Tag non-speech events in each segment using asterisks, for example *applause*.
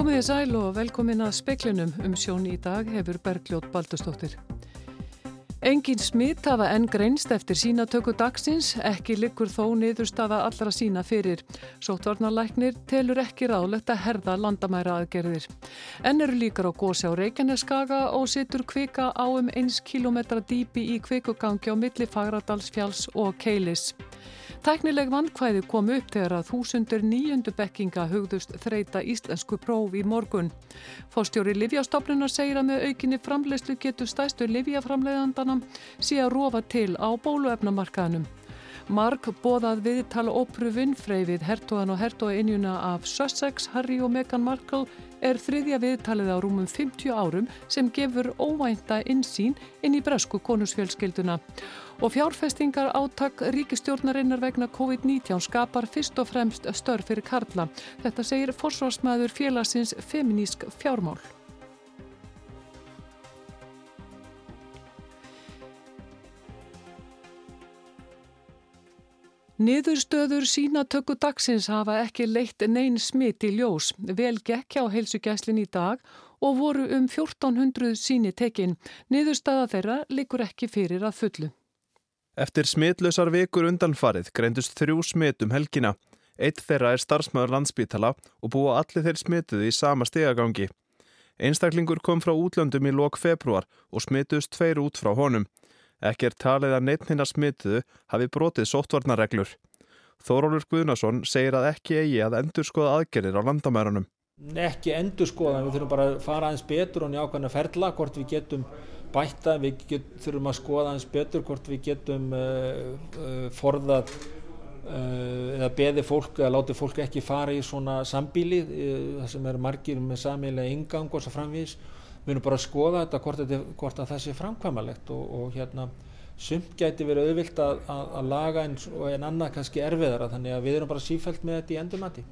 Komiði sæl og velkomin að speklinum um sjón í dag hefur Bergljót Baldustóttir. Engin smitt hafa enn greinst eftir sínatöku dagsins, ekki likur þó niðurstafa allra sína fyrir. Sótvarnarlæknir telur ekki ráðlegt að herða landamæra aðgerðir. Enn eru líkar á gósi á Reykjaneskaga og situr kvika á um 1 km dýpi í kvikugangi á milli Fagradalsfjáls og Keilis. Tæknileg vannkvæði kom upp þegar að þúsundur nýjundu bekkinga hugðust þreita íslensku próf í morgun. Fórstjóri Livjastofnunar segir að með aukinni framlegslu getur stæstu Livjaframleðandana sé að rofa til á bóluefnamarkaðnum. Mark bóðað viðtala ópru vinnfrey við hertogan og hertogainjuna af Sussex, Harry og Meghan Markle er þriðja viðtalið á rúmum 50 árum sem gefur óvænta insýn inn í bresku konusfjölskylduna. Og fjárfestingar áttak ríkistjórnarinnar vegna COVID-19 skapar fyrst og fremst störf fyrir Karla. Þetta segir forsvarsmaður félagsins feminísk fjármál. Niðurstöður sínatöku dagsins hafa ekki leitt neyn smitt í ljós. Vel gekk hjá heilsugæslin í dag og voru um 1400 síni tekin. Niðurstaða þeirra likur ekki fyrir að fullu. Eftir smitlausar vikur undanfarið greindust þrjú smitt um helgina. Eitt þeirra er starfsmöður landsbítala og búa allir þeir smituði í sama stegagangi. Einstaklingur kom frá útlöndum í lok februar og smituðust tveir út frá honum. Ekki er talið að neittnina smituðu hafi brotið sóttvarnarreglur. Þórólur Guðnason segir að ekki eigi að endur skoða aðgerir á landamærunum. Ekki endur skoða, við þurfum bara að fara aðeins betur og njákvæmna ferla hvort við getum bætta, við get, þurfum að skoða aðeins betur hvort við getum uh, uh, forðað uh, eða beði fólk eða láti fólk ekki fara í svona sambíli það sem er margir með samilega ingang og svo framvís við erum bara að skoða þetta hvort, þetta, hvort að það sé framkvæmalegt og, og hérna sumt gæti verið auðvilt að, að, að laga en, en annað kannski erfiðara þannig að við erum bara sífælt með þetta í endurmati.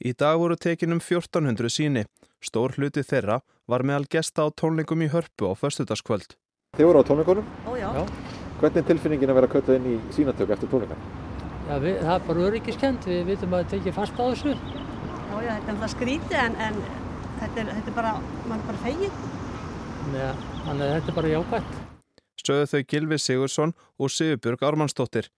Í dag voru tekinum 1400 síni. Stór hluti þeirra var meðal gesta á tónlingum í hörpu á förstutaskvöld. Þið voru á tónlingunum? Ó já. já. Hvernig er tilfinningin að vera köllað inn í sínatöku eftir tónlingan? Já, við, það er bara öryggiskend, við vitum að það tekið fast á þessu. Já, já, þetta er alltaf skrítið en, en þetta er, þetta er bara, mann er bara fegið. Ja, þannig að þetta er bara jákvæmt. Sögðu þau Gilvi Sigursson og Sigurbjörg Ármannsdóttir.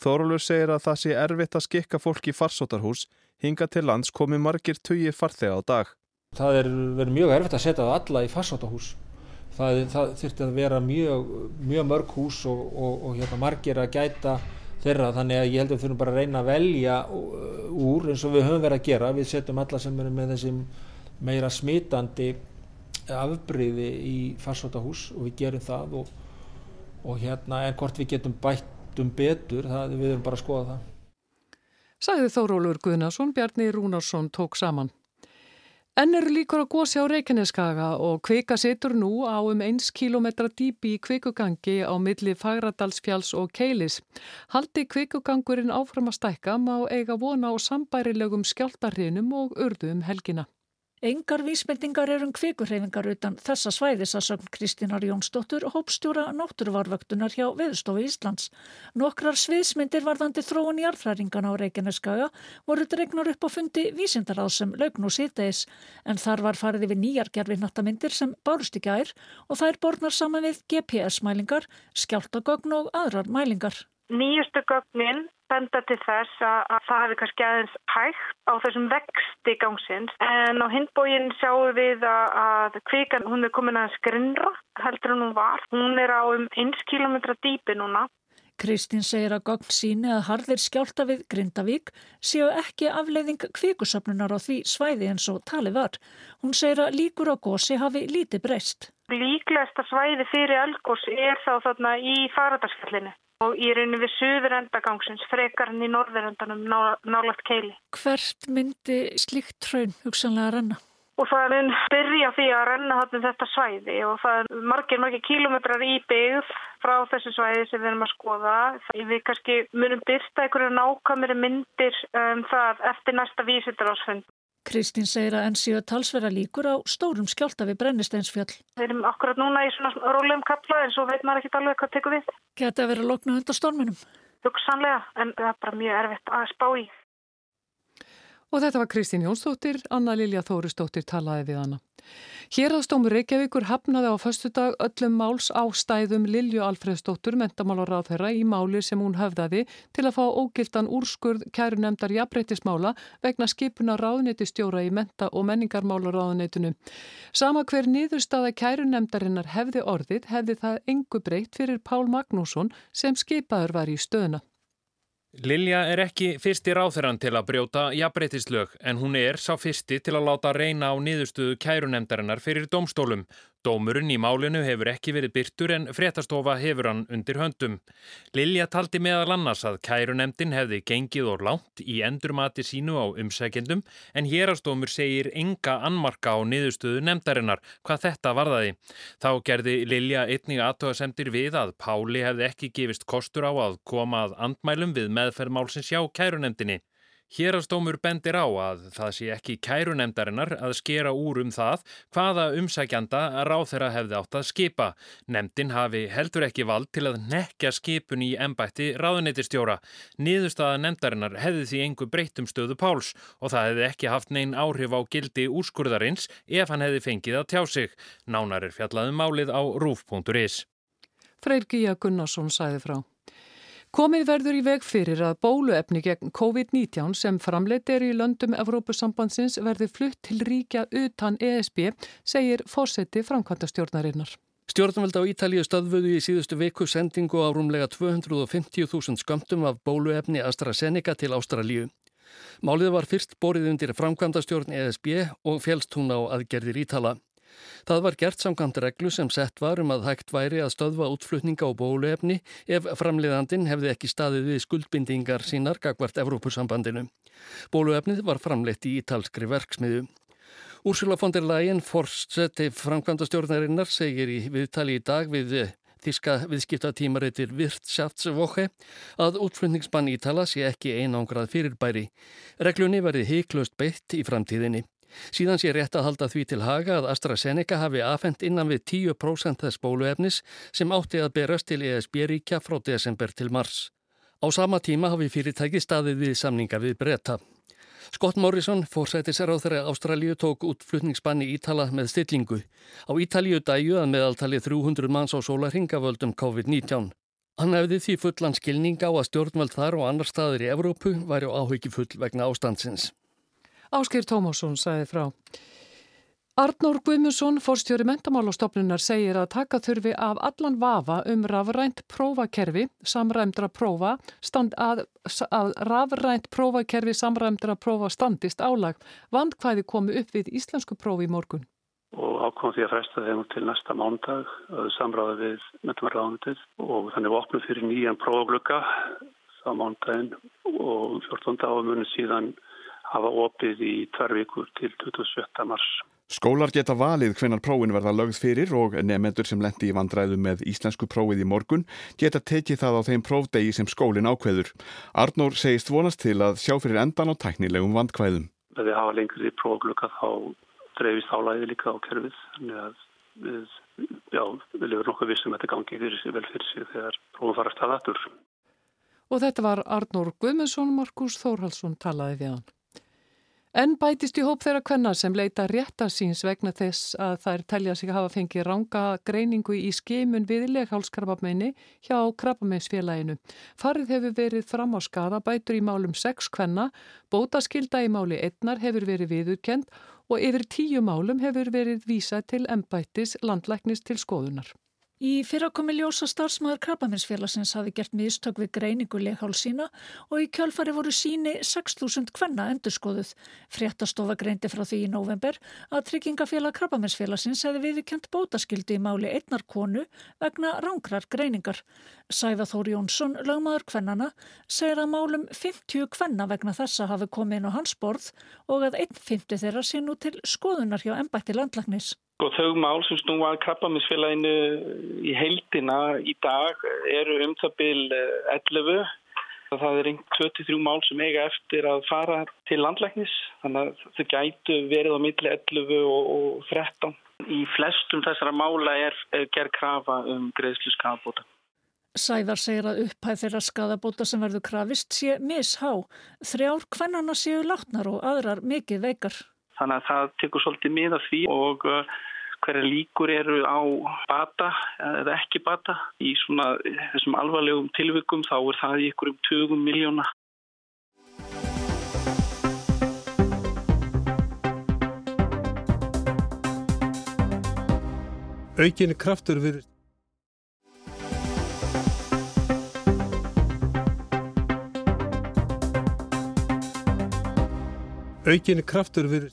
Þórólur segir að það sé erfitt að skikka fólk í farsótarhús, hinga til lands komi margir tugi farþega á dag. Það er verið mjög erfitt að setja það alla í farsótarhús. Það, það þurfti að vera mjög, mjög mörg hús og, og, og hérna, margir að gæta þeirra þannig að ég held að við þurfum bara að reyna að velja úr eins og við höfum verið að gera. Við setjum alla sem eru með þessi meira smitandi afbríði í farsótahús og við gerum það og, og hérna en hvort við getum bætt um betur það, við erum bara að skoða það Sæði Þórólur Guðnason, Bjarni Rúnarsson tók saman. Enn eru líkur að gósi á Reykjaneskaga og kvika situr nú á um 1 km dýpi í kvikugangi á milli Fagradalsfjáls og Keilis. Haldi kvikugangurinn áfram að stækka má eiga vona á sambærilegum skjáltarhinum og urðu um helgina. Engar vísmyndingar er um kvikurhefingar utan þessa svæðis að sögn Kristínar Jónsdóttur hópstjóra náttúruvarvöktunar hjá Veðstofi Íslands. Nokkrar sviðsmyndir varðandi þróun í arfræringana á Reykjaneskaga voru dregnar upp á fundi vísindaráð sem laugn og síðdeis en þar var farið yfir nýjar gerfinnattamindir sem bárust í gær og þær borðnar saman við GPS-mælingar, skjáltagögn og aðrar mælingar. Nýjustu gögnin benda til þess að, að það hefði kannski aðeins hægt á þessum vexti gangsins en á hindbógin sjáum við að, að kvikan hún er komin að skrinra heldur en hún var. Hún er á um 1 km dýpi núna. Kristín segir að gogn síni að harðir skjálta við Grindavík séu ekki afleiðing kvikusöfnunar á því svæði eins og tali var. Hún segir að líkur á gósi hafi lítið breyst. Líklegasta svæði fyrir elgós er þá þarna í faradarsfjallinu og í rauninu við söður endagangsins frekar en í norður endanum nálagt keili. Hvert myndi slíkt tröun hugsanlega að renna? Og það einn byrja því að renna þarna þetta svæði og það er margir, margir kílometrar í byggð frá þessu svæði sem við erum að skoða. Við kannski munum byrsta einhverju nákvæmri myndir um það eftir næsta vísindarásfund. Kristín segir að enn síðan talsverða líkur á stórum skjálta við brennisteinsfjöll. Við erum akkurat núna í svona rólegum kapla en svo veit maður ekki alveg hvað tekur við. Geta að vera loknu undan storminum? Hugsanlega en það er bara mjög erfitt að spá í. Og þetta var Kristín Jónsdóttir, Anna Lilja Þórisdóttir talaði við hana. Hérastómur Reykjavíkur hafnaði á föstudag öllum máls á stæðum Lilju Alfredsdóttur, mentamálaráð þeirra, í máli sem hún höfðaði til að fá ógildan úrskurð kæru nefndar jafnbreytismála vegna skipuna ráðnættistjóra í menta- og menningarmálaráðnættinu. Sama hver niðurstaða kæru nefndarinnar hefði orðið hefði það engu breytt fyrir Pál Magnússon sem skipaður var í stöðuna. Lilja er ekki fyrsti ráþeran til að brjóta jafnbreytislög en hún er sá fyrsti til að láta reyna á niðurstöðu kærunemdarinnar fyrir domstólum. Dómurinn í málinu hefur ekki verið byrtur en fréttastofa hefur hann undir höndum. Lilja taldi meðal annars að kærunemdin hefði gengið og lánt í endurmati sínu á umsækjendum en hérastómur segir enga annmarka á niðurstöðu nemdarinnar hvað þetta varðaði. Þá gerði Lilja einnig aðtöðasemtir við að Páli hefði ekki gefist kostur á að koma að andmælum við meðferðmálsins hjá kærunemdini. Hérastómur bendir á að það sé ekki kærunemdarinnar að skera úr um það hvaða umsækjanda ráð þeirra hefði átt að skipa. Nemdin hafi heldur ekki vald til að nekja skipun í ennbætti ráðuneytistjóra. Niðurstaða nemdarinnar hefði því engu breytum stöðu Páls og það hefði ekki haft neyn áhrif á gildi úrskurðarins ef hann hefði fengið að tjá sig. Nánar er fjallaðum málið á rúf.is. Freyr Gíja Gunnarsson sæði frá. Komið verður í veg fyrir að bóluefni gegn COVID-19 sem framleitt er í löndum Evrópusambandsins verði flutt til ríkja utan ESB, segir fórseti framkvæmtastjórnarinnar. Stjórnveld á Ítalíu stöðvöðu í síðustu viku sendingu á rúmlega 250.000 skömmtum af bóluefni AstraZeneca til Ástralíu. Málið var fyrst borið undir framkvæmtastjórn ESB og fjelst hún á aðgerðir Ítala. Það var gert samkvæmt reglu sem sett var um að hægt væri að stöðva útflutninga á bóluefni ef framleiðandin hefði ekki staðið við skuldbindingar sínar gagvart Evrópusambandinu. Bóluefnið var framleitt í ítalskri verksmiðu. Úrsula von der Leyen, forseti framkvæmda stjórnarinnar, segir í viðtali í dag við Þíska viðskiptatímareitir Virtschaftswoche að útflutningsbann Ítala sé ekki einangrað fyrirbæri. Reglunni verði heiklust beitt í framtíðinni. Síðan sé rétt að halda því til haga að AstraZeneca hafi afhengt innan við 10% þess bóluefnis sem átti að berast til ESB-ríkja frá desember til mars. Á sama tíma hafi fyrirtæki staðið við samninga við breyta. Scott Morrison, fórsætisar á þeirra Ástralíu, tók útflutningsbanni Ítala með stillingu. Á Ítalíu dæju að meðaltalið 300 manns á sólarhingavöldum COVID-19. Hann hefði því fullan skilning á að stjórnvöld þar og annar staðir í Evrópu væri á áhugi full vegna ástandsins. Áskir Tómásson sagði frá. Arnór Guðmundsson, fórstjóri mentamálastofnunar, segir að taka þurfi af allan vafa um rafrænt prófakerfi, samræmdra prófa, stand, að, að rafrænt prófakerfi samræmdra prófa standist álag. Vandkvæði komu upp við íslensku prófi í morgun. Og ákom því að fresta þeim til næsta mándag samráði við mentamálaráðunitið og þannig opnum fyrir nýjan prófaglöka það mándaginn og 14. ámunum síðan hafa opið í tver vikur til 27. mars. Skólar geta valið hvenar prófin verða lögð fyrir og nefnendur sem lendi í vandræðu með íslensku prófið í morgun geta tekið það á þeim prófdegi sem skólin ákveður. Arnór segist vonast til að sjá fyrir endan á tæknilegum vandkvæðum. Ef við hafa lengri prófglöka þá dreifist álæði líka á kerfið. Að við, já, við lefum nokkuð vissum að þetta gangi fyrir sig vel fyrir sig þegar prófum fara staðatur. Og þetta var Arnór Guðmundsson, Markus Þórhalsson talaði við hann. En bætist í hóp þeirra kvenna sem leita réttarsýns vegna þess að þær telja sig að hafa fengið ranga greiningu í skimun við leghálskrabbameini hjá krabbameinsfélaginu. Farið hefur verið fram á skadabætur í málum 6 kvenna, bótaskilda í máli 1 hefur verið viðurkend og yfir 10 málum hefur verið vísa til embættis landlæknis til skoðunar. Í fyrra komi ljósa starfsmæður krabbaminsfélagsins hafi gert mistök við greiningu leghálsína og í kjölfari voru síni 6.000 kvenna endurskoðuð. Fréttastofa greindi frá því í november að tryggingafélag krabbaminsfélagsins hefði viðkjönt bótaskildi í máli einnar konu vegna rángrar greiningar. Sæfa Þóri Jónsson, lögmaður kvennana, segir að málum 50 kvenna vegna þessa hafi komið inn á hans borð og að 1.50 þeirra sé nú til skoðunar hjá ennbætti landlagnis. Og þau mál sem snúa krabbaminsfélaginu í heildina í dag eru um það byl 11 Það er einn 23 mál sem eiga eftir að fara til landlæknis þannig að þau gætu verið á milli 11 og, og 13. Í flestum þessara mála er, er gerð krafa um greiðslu skafabóta. Sævar segir að upphæð þeirra skadabóta sem verður krafist sé mishá. Þrjár hvennana séu látnar og aðrar mikið veikar. Þannig að það tekur svolítið miða því og uh, hverja líkur eru á bata eða ekki bata. Í svona þessum alvarlegum tilvikum þá er það í ykkurum 20 miljóna. Aukinni kraftur við Aukinni kraftur við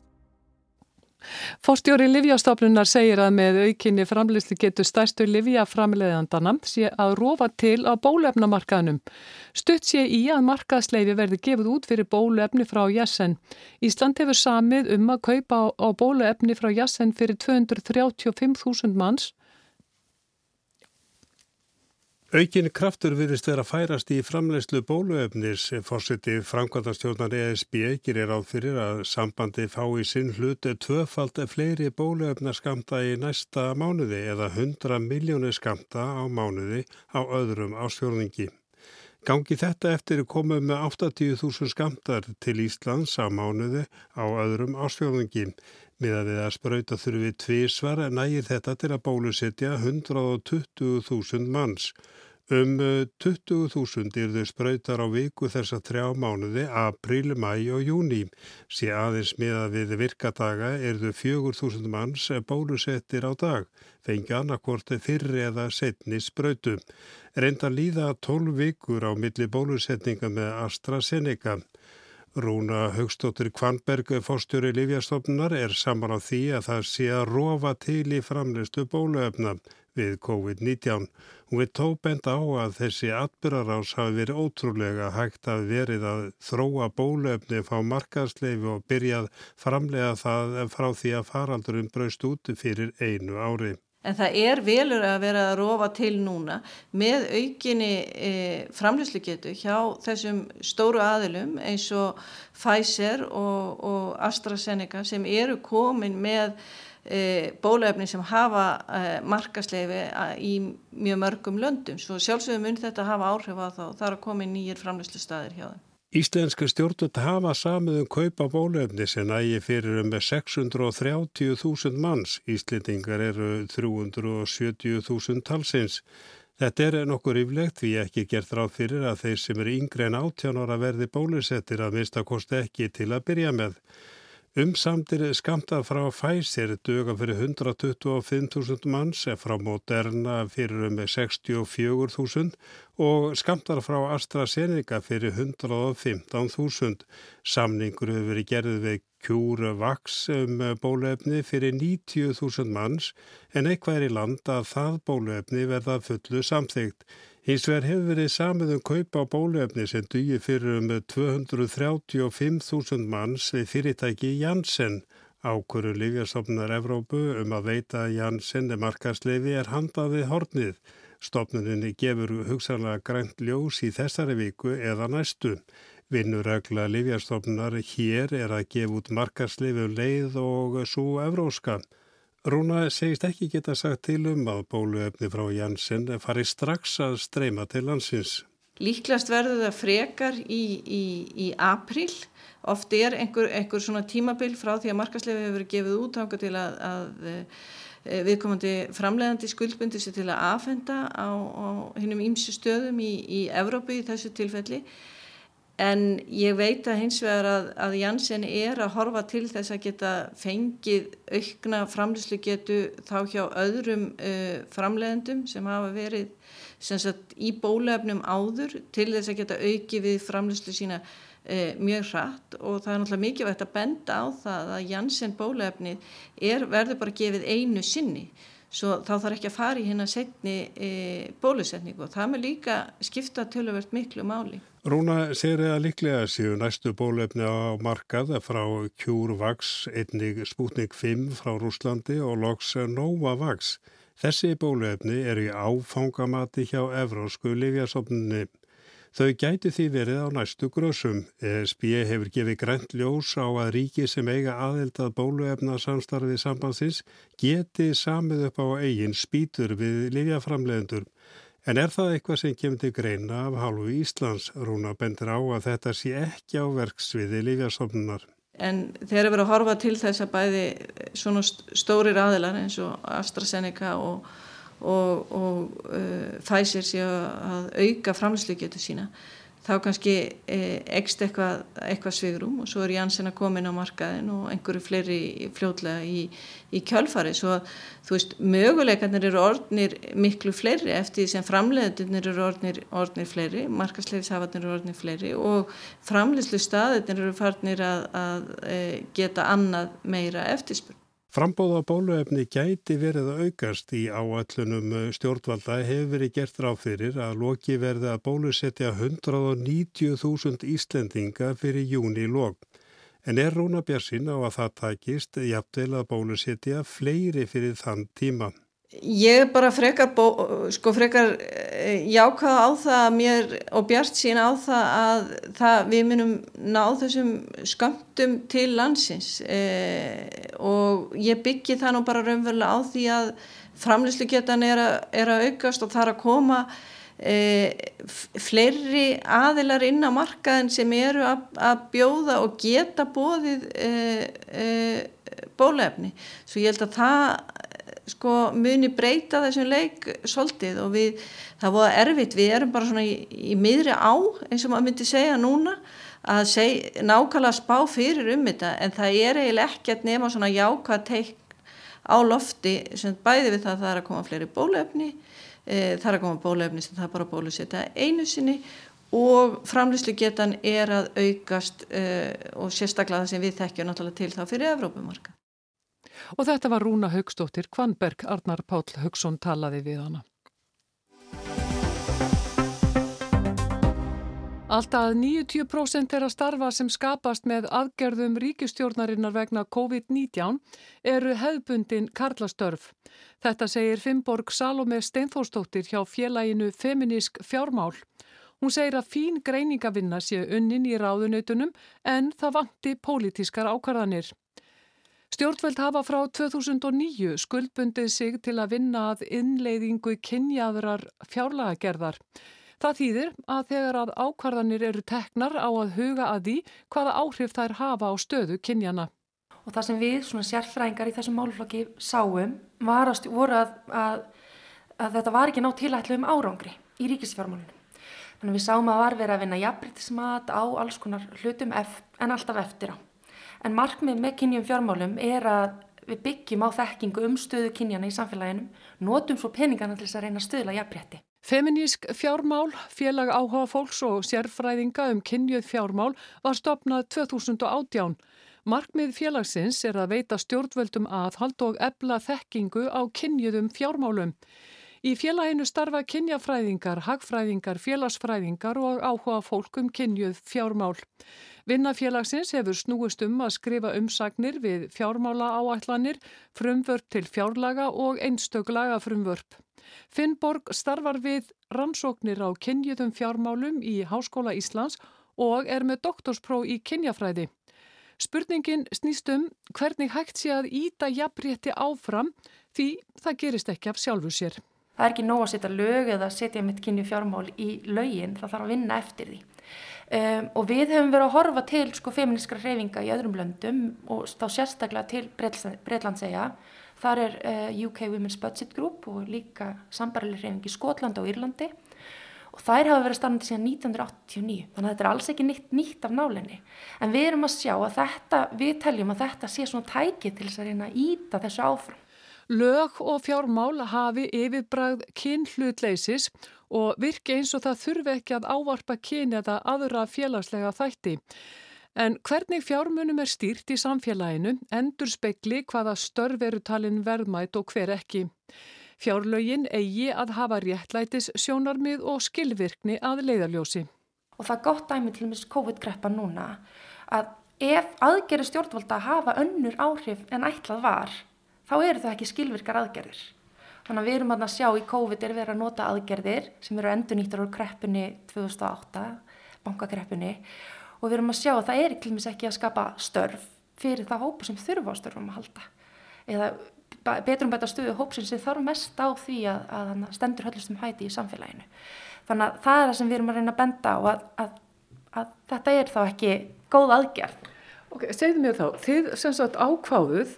Fórstjóri Livjastofnunar segir að með aukinni framleysli getur stærstu Livjaframleðandana sé að rofa til á bólefnamarkaðnum. Stutt sé í að markaðsleifi verði gefið út fyrir bólefni frá Jessen. Ísland hefur samið um að kaupa á bólefni frá Jessen fyrir 235.000 manns Aukinni kraftur virðist vera að færast í framlegslu bóluefnis. Fórseti framkvæmdastjórnar ESB gerir áð fyrir að sambandi fá í sinn hlut tvöfald fleiri bóluefna skamta í næsta mánuði eða 100 miljónir skamta á mánuði á öðrum ásfjörningi. Gangi þetta eftir komið með 80.000 skamtar til Íslands á mánuði á öðrum ásfjörningi. Miða við að spröyta þurfi tvísvar nægir þetta til að bólusetja 120.000 manns. Um 20.000 er þau spröytar á viku þess að þrjá mánuði, april, mæ og júni. Sér aðeins miða við virkadaga er þau 4.000 manns bólusettir á dag, fengi annarkort fyrri eða setni spröytu. Reynda líða 12 vikur á milli bólusetninga með AstraZeneca. Rúna Högstóttir Kvanberg fórstjóri Livjastofnunar er saman á því að það sé að rofa til í framleistu bóluefna við COVID-19. Hún vil tóbenda á að þessi atbyrgarás hafi verið ótrúlega hægt að verið að þróa bóluefni, fá markaðsleifi og byrjað framlega það frá því að faraldurinn braust út fyrir einu ári. En það er velur að vera að rofa til núna með aukinni e, framlýslugetu hjá þessum stóru aðilum eins og Pfizer og, og AstraZeneca sem eru komin með e, bólefni sem hafa e, markasleifi í mjög mörgum löndum. Svo sjálfsögum mun þetta hafa áhrif á þá. Það er að koma nýjir framlýslustaðir hjá þeim. Íslenska stjórnut hafa samið um kaupa bólefni sem ægi fyrir um 630.000 manns. Íslendingar eru 370.000 talsins. Þetta er nokkur yflegt því ekki gert ráð fyrir að þeir sem eru yngre en 18 ára verði bólusettir að mista kosti ekki til að byrja með. Umsamtir skamta frá Pfizer döga fyrir 125.000 manns, frá Moderna fyrir um 64.000 og skamtar frá AstraZeneca fyrir 115.000. Samningur hefur verið gerðið við CureVax um bólefni fyrir 90.000 manns en eitthvað er í land að það bólefni verða fullu samþygt. Hins vegar hefur verið samið um kaupa á bólefni sem dugir fyrir um 235.000 manns við fyrirtæki Janssen. Ákvöru Lífjastofnunar Evrópu um að veita Janssen markarsleifi er handað við hornið. Stofnuninni gefur hugsanlega grænt ljós í þessari viku eða næstu. Vinnuregla Lífjastofnunar hér er að gefa út markarsleifi um leið og svo evróska. Rúna segist ekki geta sagt til um að bóluefni frá Janssen fari strax að streyma til landsins. Líklast verður það frekar í, í, í april. Oft er einhver, einhver svona tímabil frá því að markaslefi hefur gefið út ánga til að, að e, viðkomandi framlegandi skuldbundi sér til að afhenda á, á hinnum ímsi stöðum í, í Evrópu í þessu tilfelli. En ég veit að hins vegar að, að Janssen er að horfa til þess að geta fengið aukna framlýslu getu þá hjá öðrum uh, framleiðendum sem hafa verið sagt, í bólefnum áður til þess að geta auki við framlýslu sína uh, mjög hratt. Og það er náttúrulega mikilvægt að benda á það að Janssen bólefnið er, verður bara gefið einu sinni svo þá þarf ekki að fara í hérna setni uh, bólusetningu og það með líka skipta töluvert miklu máli. Rúna segir að líklega séu næstu bólefni á markað frá CureVax, einnig Sputnik 5 frá Rúslandi og loks Novavax. Þessi bólefni eru í áfangamati hjá Evrósku livjasofnunni. Þau gæti því verið á næstu grösum. ESB hefur gefið grænt ljós á að ríki sem eiga aðeldað bóluefna samstarfið sambansins geti samið upp á eigin spýtur við livjaframlegendur. En er það eitthvað sem kemur til greina af hálfu Íslands? Rúna bendur á að þetta sé ekki á verksviði livjastofnunar. En þegar við erum að horfa til þess að bæði svona stórir aðilar eins og AstraZeneca og, og, og uh, Pfizer séu að auka framlýslugetu sína þá kannski eh, ekst eitthvað, eitthvað svigrum og svo er Janssen að koma inn á markaðin og einhverju fleiri fljóðlega í, í kjölfari svo þú veist, möguleikarnir eru orðnir miklu fleiri eftir því sem framleiðinir eru orðnir, orðnir fleiri markasleifishafarnir eru orðnir fleiri og framleiðslu staðinir eru farnir að, að, að eh, geta annað meira eftirspurn Frambóða bóluefni gæti verið að aukast í áallunum stjórnvalda hefur verið gert ráð fyrir að loki verði að bólusetja 190.000 Íslendinga fyrir júni lók. En er Rúna Björnsinn á að það takist jafnvel að bólusetja fleiri fyrir þann tíma? Ég er bara frekar, bó, sko frekar eh, jákvæða á það mér og Bjart sín á það að það, við munum ná þessum skömmtum til landsins eh, og ég byggi það nú bara raunverulega á því að framlýslugetan er, er að aukast og það er að koma eh, fleiri aðilar inn á markaðin sem eru að, að bjóða og geta bóðið eh, eh, bólefni. Svo ég held að það sko muni breyta þessum leik svolítið og við, það voru erfitt, við erum bara svona í, í miðri á eins og maður myndi segja núna að seg, nákvæmlega spá fyrir um þetta en það er eiginlega ekkert nema svona jákvæð teik á lofti sem bæði við það að það er að koma fleiri bólefni, e, það er að koma bólefni sem það bara bólusetta einu sinni og framlýslu getan er að aukast e, og sérstaklega það sem við þekkjum náttúrulega til þá fyrir Evrópumarka. Og þetta var Rúna Haugstóttir Kvanberg, Arnar Páll Haugsson talaði við hana. Alltaf 90% er að starfa sem skapast með aðgerðum ríkistjórnarinnar vegna COVID-19 eru hefðbundin karlastörf. Þetta segir Fimborg Salome Steinforstóttir hjá félaginu Feminísk fjármál. Hún segir að fín greiningavinna sé unnin í ráðunautunum en það vanti pólitískar ákvarðanir. Stjórnveld hafa frá 2009 skuldbundið sig til að vinna að innleiðingu kynjaðrar fjárlagagerðar. Það þýðir að þegar að ákvarðanir eru teknar á að huga að því hvaða áhrif þær hafa á stöðu kynjana. Og það sem við, svona sérfræðingar í þessum málflokki, sáum var að, að, að, að þetta var ekki ná tilætlu um árangri í ríkisfjármálunum. Þannig við sáum að var verið að vinna jafnbryttismat á alls konar hlutum en alltaf eftir á. En markmið með kynjum fjármálum er að við byggjum á þekkingu um stöðu kynjana í samfélaginu, notum svo peningana til þess að reyna að stöðla jafnbretti. Feminísk fjármál, félag áhuga fólks og sérfræðinga um kynjuð fjármál var stopnað 2018. Markmið félagsins er að veita stjórnvöldum aðhald og ebla þekkingu á kynjuðum fjármálum. Í félaginu starfa kynjafræðingar, hagfræðingar, félagsfræðingar og áhuga fólk um kynjuð fjármál. Vinnafélagsins hefur snúist um að skrifa umsagnir við fjármála áætlanir, frumvörp til fjárlaga og einstöklaga frumvörp. Finnborg starfar við rannsóknir á kynjuðum fjármálum í Háskóla Íslands og er með doktorspróf í kynjafræði. Spurningin snýst um hvernig hægt sé að íta jafnrétti áfram því það gerist ekki af sjálfu sér. Það er ekki nóg að setja lög eða setja mitt kynju fjármál í lögin, það þarf að vinna eftir því. Um, og við hefum verið að horfa til sko feministkra hreyfinga í öðrum löndum og þá sérstaklega til Breitlandsega þar er uh, UK Women's Budget Group og líka sambarileg hreyfing í Skotland og Írlandi. Og þær hafa verið starfandi síðan 1989 þannig að þetta er alls ekki nýtt, nýtt af nálinni. En við erum að sjá að þetta við teljum að þetta sé svona tæki til þess að reyna að íta þessu áfram Lög og fjármál hafi yfirbræð kynhlutleysis og virki eins og það þurfi ekki að ávarpa kyn eða aðra félagslega þætti. En hvernig fjármunum er stýrt í samfélaginu endur spekli hvaða störf eru talin verðmætt og hver ekki. Fjárlögin eigi að hafa réttlætis sjónarmið og skilvirkni að leiðarljósi. Og það er gott dæmi til með COVID-greppa núna að ef aðgerri stjórnvalda hafa önnur áhrif en ætlað var þá eru það ekki skilvirkar aðgerðir. Þannig að við erum að sjá í COVID er verið að nota aðgerðir sem eru endur nýttar úr kreppunni 2008, bankakreppunni og við erum að sjá að það er ekki að skapa störf fyrir það hópa sem þurfa á störfum að halda. Eða betrum bæta stuðu hópsins sem þarf mest á því að, að stendur höllustum hæti í samfélaginu. Þannig að það er það sem við erum að reyna að benda á að, að, að þetta er þá ekki góð aðgerð. Ok, segðu mér þá, þið sem sagt ákváðuð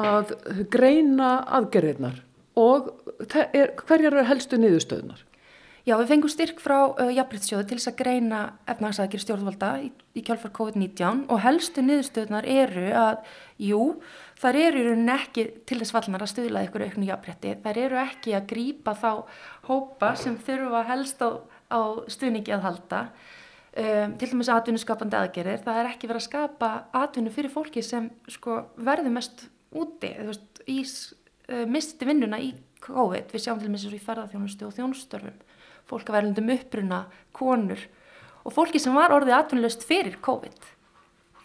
að greina aðgerðirnar og er, hverjar eru helstu niðurstöðunar? Já, við fengum styrk frá uh, Jafnbryttsjóðu til þess að greina efnagsækir stjórnvalda í, í kjálfar COVID-19 og helstu niðurstöðunar eru að, jú, þar eru ekki til þess vallnar að stuðla ykkur auknu jafnbrytti, þar eru ekki að grýpa þá hópa sem þurfa helst á, á stuðningi að halda, um, til dæmis atvinnuskapandi aðgerir, það er ekki verið að skapa atvinnu fyrir fólki sem sko, verður mest úti, þú veist, í uh, misti vinnuna í COVID, við sjáum til dæmis eins og í ferðarþjónustu og þjónustörfum, fólk að verðlundum uppruna, konur og fólki sem var orðið atvinnulöst fyrir COVID.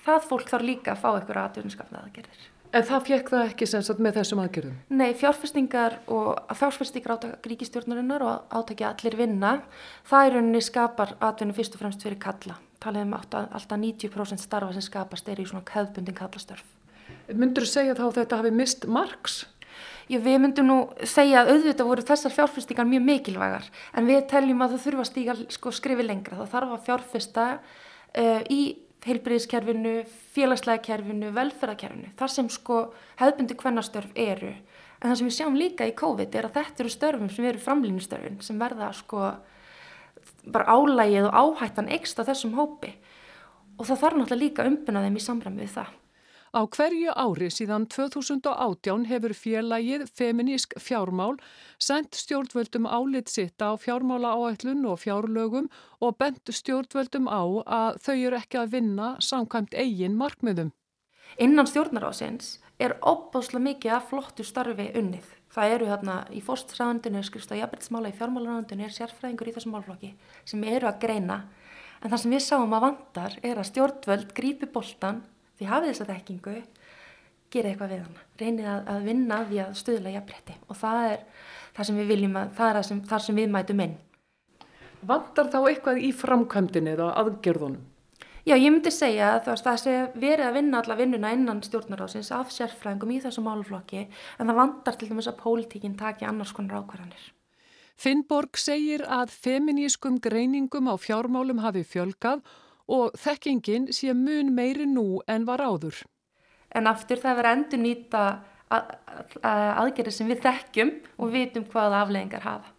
Það fólk þarf líka að fá ykkur atvinnuskapnað aðgerðir. En það fjekk það ekki sem sagt með þessum aðgerðum? Nei, fjárfestingar og fjárfestingar átak ríkistjórnarinnar og átaki allir vinna, það er rauninni skapar atvinnu fyrst og fremst fyrir kalla. Talið um alltaf 90% starfa sem skapast er í svona keðbundin kallastörf. Myndur þú segja þá þetta hafi mist margs? Já, við myndum nú segja að auðvitað voru þessar fjárfestingar mjög mikilvægar en við teljum að það þurfa að stíga sko, skrifi lengra. Það þarf að fjárfesta uh, í heilbriðiskerfinu, félagslega kerfinu, velferðarkerfinu. Þar sem sko hefðbundi hvernastörf eru. En það sem við sjáum líka í COVID er að þetta eru störfum sem eru framlýnistörfin sem verða sko bara álægið og áhættan eksta þessum hópi. Og það þarf náttúrulega líka umbuna þeim í samræmi við það. Á hverju ári síðan 2018 hefur félagið Feminísk fjármál sendt stjórnvöldum álit sitt á fjármála áætlun og fjárlögum og bent stjórnvöldum á að þau eru ekki að vinna samkvæmt eigin markmiðum. Innan stjórnarásins er opbásla mikið að flottu starfi unnið. Það eru hérna í fórstræðandinu, skrifst á jafnbryttsmála í fjármálaræðandinu er sérfræðingur í þessum málflokki sem eru að greina. En það sem við sáum að vandar er að stjórnvöld grípi boltan því hafið þess að þekkingu gera eitthvað við hana, reynið að, að vinna því að stuðla jafnbretti og það er það sem við viljum að, það er sem, þar sem við mætum inn. Vandar þá eitthvað í framkvæmdini eða aðgerðunum? Já, ég myndi segja að það sé verið að vinna alla vinnuna innan stjórnarásins af sérfræðingum í þessu máluflokki en það vandar til dæmis að pólitíkinn taki annars konar ákvarðanir. Finnborg segir að feminískum greiningum á fjármálum hafi fjölgað og þekkingin sé mun meiri nú en var áður. En aftur það verður endur nýta aðgerið sem við þekkjum og vitum hvaða afleggingar hafa.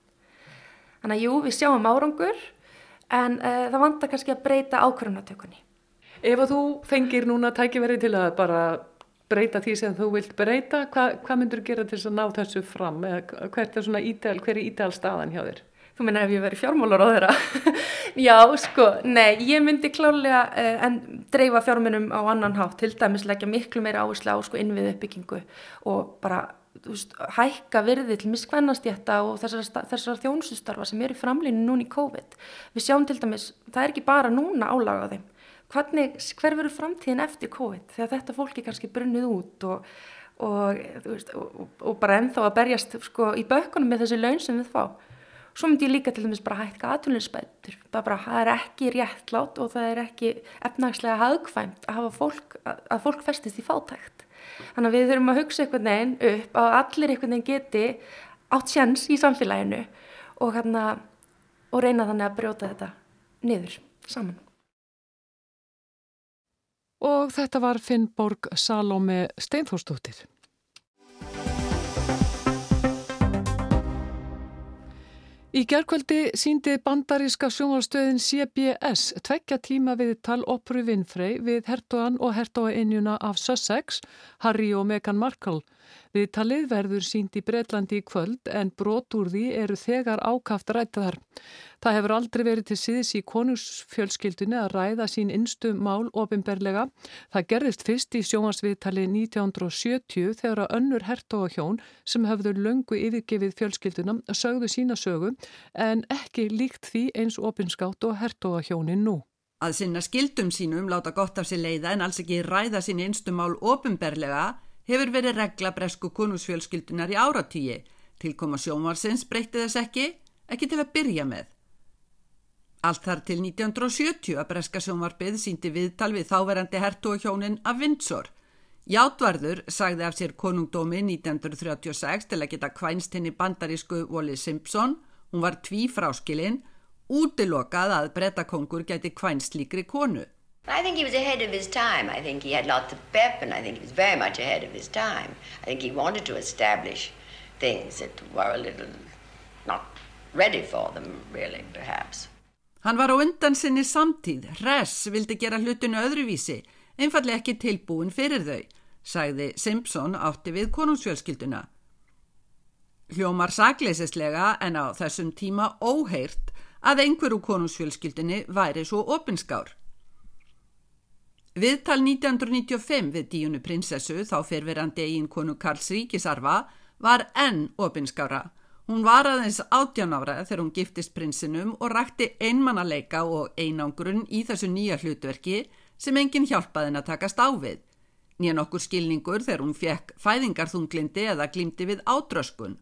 Þannig að jú, við sjáum árangur en uh, það vantar kannski að breyta ákvörunatökunni. Ef að þú fengir núna tækifæri til að bara breyta því sem þú vilt breyta, hva, hvað myndur gera til að ná þessu fram? Eða er hver er ídæl staðan hjá þér? Þú minna ef ég veri fjármálur á þeirra? *laughs* Já, sko, nei, ég myndi klálega uh, en dreifa fjármunum á annan hátt, til dæmis leggja miklu meira áherslu á sko innvið uppbyggingu og bara, þú veist, hækka virði til miskvennastjætta og þessar, þessar þjónsustarfa sem eru framlýinu núna í COVID. Við sjáum til dæmis, það er ekki bara núna álaga þeim. Hvernig, hver verður framtíðin eftir COVID? Þegar þetta fólki kannski brunnið út og, og, veist, og, og bara ennþá að berjast sko, í bökkunum með þessi laun sem við fá. Svo myndi ég líka til dæmis bara hækka aðtunleysbættur. Það er ekki réttlátt og það er ekki efnagslega hagkvæmt að, fólk, að fólk festist í fátækt. Þannig að við þurfum að hugsa einhvern veginn upp að allir einhvern veginn geti átt sjans í samfélaginu og, hérna, og reyna þannig að brjóta þetta niður saman. Og þetta var Finnborg Salome Steinforsdóttir. Í gerðkvöldi síndi bandaríska sjónvalstöðin CBS tveggja tíma við tal Opru Winfrey við hertogan og hertogainjuna af Sussex, Harry og Meghan Markle. Við talið verður sínd í Breitlandi í kvöld en brot úr því eru þegar ákaft rættaðar. Það hefur aldrei verið til síðis í konungsfjölskyldunni að ræða sín innstu mál ofinberlega. Það gerðist fyrst í sjónvarsviðtali 1970 þegar að önnur hertóahjón sem höfðu löngu yfirgefið fjölskylduna sögðu sína sögu en ekki líkt því eins ofinskátt og hertóahjónin nú. Að sinna skildum sínum láta gott af sér leiða en alls ekki ræða sín innstu mál ofinberlega hefur verið regla bresku konungsfjölskyldunar í áratíi. Tilkoma sjónvarsins breytti þess ekki, ekki til að byrja með. Allt þar til 1970 að breska sjónvarpið síndi viðtal við þáverandi hertogahjónin af Windsor. Játvarður sagði af sér konungdómi 1936 til að geta kvænst henni bandarísku Wally Simpson, hún var tví fráskilinn, útilokað að brettakongur geti kvænst líkri konu. I think he was ahead of his time. I think he had lots of pep and I think he was very much ahead of his time. I think he wanted to establish things that were a little not ready for them really perhaps. Hann var á undan sinni samtíð, Hress vildi gera hlutinu öðruvísi, einfallega ekki tilbúin fyrir þau, sagði Simpson átti við konungsfjölskylduna. Hljómar sakleisislega en á þessum tíma óheirt að einhverju konungsfjölskyldinni væri svo opinskár. Viðtal 1995 við díunu prinsessu þá fyrverandi eigin konu Karls Ríkisarfa var enn opinskára. Hún var aðeins átján ára þegar hún giftist prinsinum og rakti einmannaleika og einangrun í þessu nýja hlutverki sem enginn hjálpaðin að takast á við. Nýjan okkur skilningur þegar hún fekk fæðingarþunglindi eða glimti við átröskun.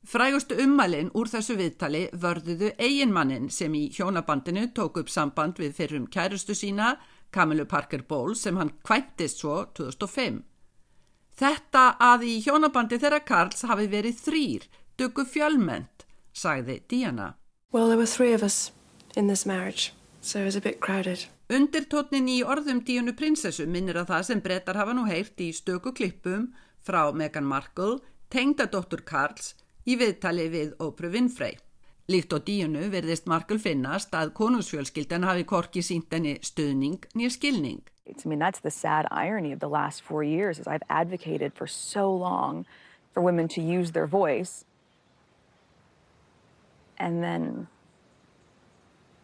Frægustu ummælinn úr þessu viðtali vörðuðu eiginmannin sem í hjónabandinu tók upp samband við fyrrum kærustu sína Kamilu Parker Bowles sem hann kvæntist svo 2005. Þetta að í hjónabandi þeirra Karls hafi verið þrýr, döku fjölment, sagði Diana. Well, there were three of us in this marriage, so it was a bit crowded. Undirtótnin í orðum díunu prinsessu minnir að það sem brettar hafa nú heyrt í stöku klippum frá Meghan Markle, tengdadóttur Karls, í viðtali við Ópru Winfrey. Líkt og díunu verðist Markle finnast að konungsfjölskyldan hafi korki sínt henni stuðning nýja skilning. I mean, that's the sad irony of the last four years is I've advocated for so long for women to use their voice. And then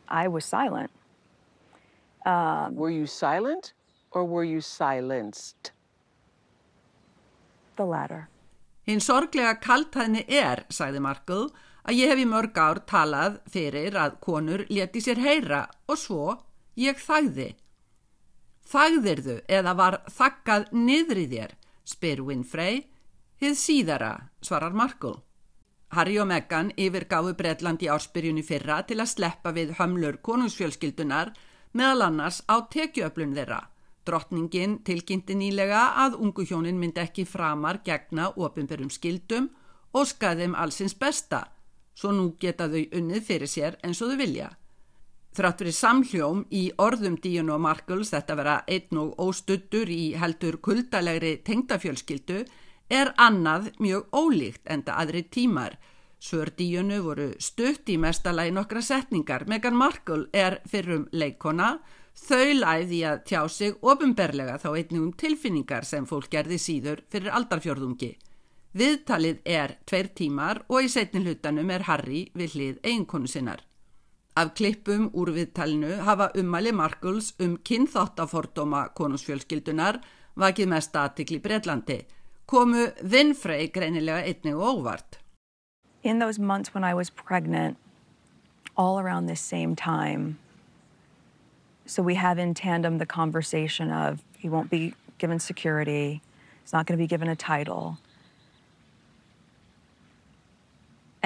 I was silent. Um, were you silent or were you silenced? The latter. Hinn sorglega kaltæðni er, sagði Markle, að ég hef í mörg ár talað fyrir að konur leti sér heyra og svo ég þægði. Þægðirðu eða var þakkað niður í þér, spyr Winfrey. Hið síðara, svarar Markle. Harry og Meghan yfirgáðu Breitland í ársbyrjunni fyrra til að sleppa við hömlur konungsfjölskyldunar meðal annars á tekjuöflun þeirra. Drottningin tilkynnti nýlega að ungu hjónin myndi ekki framar gegna ofinberum skildum og skaðum allsins besta svo nú geta þau unnið fyrir sér eins og þau vilja. Þrátt verið samhljóm í orðum Díun og Markles þetta vera einn og óstuttur í heldur kuldalegri tengdafjölskyldu er annað mjög ólíkt enda aðri tímar. Svör Díunu voru stutt í mestalagi nokkra setningar. Megan Markle er fyrrum leikona, þau læði að tjá sig ofinberlega þá einnig um tilfinningar sem fólk gerði síður fyrir aldarfjörðungi. Viðtalið er tveir tímar og í setnin hlutanum er Harry við hlið eiginkonu sinnar. Af klippum úr viðtalinu hafa ummæli Markles um kynþáttafordóma konusfjölskyldunar vakið mest aðtikli Breitlandi. Komu Winfrey greinilega einnig og óvart. In those months when I was pregnant, all around this same time, so we have in tandem the conversation of he won't be given security, he's not going to be given a title.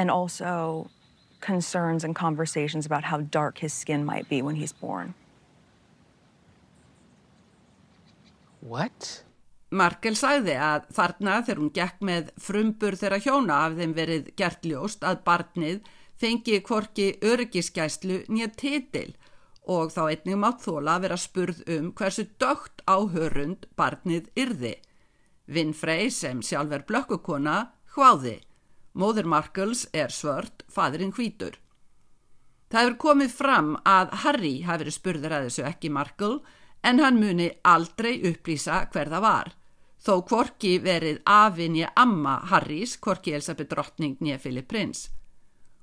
And also concerns and conversations about how dark his skin might be when he's born. What? Markel sagði að þarna þegar hún gekk með frumbur þeirra hjóna af þeim verið gert ljóst að barnið fengi kvorki öryggiskæslu nýja titil og þá einnig mátt þóla að vera spurð um hversu dögt áhörund barnið yrði. Winfrey sem sjálf er blökkukona hváði. Móður Markles er svört, fadurinn hvítur. Það hefur komið fram að Harry hafi verið spurður að þessu ekki Markle en hann muni aldrei upplýsa hver það var. Þó kvorki verið afinni amma Harrys, kvorki Elisabeth Drottning nýja Philip Prince.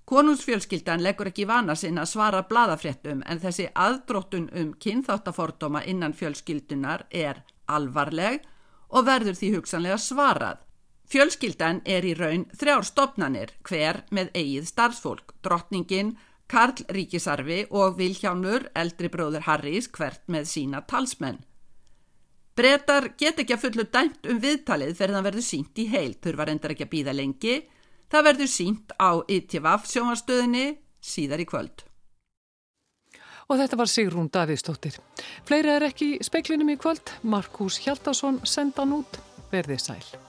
Konungsfjölskyldan leggur ekki vana sinna að svara bladafréttum en þessi aðdróttun um kynþáttafordóma innan fjölskyldunar er alvarleg og verður því hugsanlega svarað. Fjölskyldan er í raun þrjár stopnanir, hver með eigið starfsfólk, drottningin, Karl Ríkisarfi og Vilhjánur, eldri bróður Harrys, hvert með sína talsmenn. Bretar get ekki að fullu dæmt um viðtalið fyrir það verður sínt í heil, þurfa reyndar ekki að býða lengi. Það verður sínt á ITVAF sjónvarstöðinni síðar í kvöld. Og þetta var Sigrún Davíðstóttir. Fleira er ekki í speiklinum í kvöld. Markus Hjaldarsson sendan út. Verðið sæl.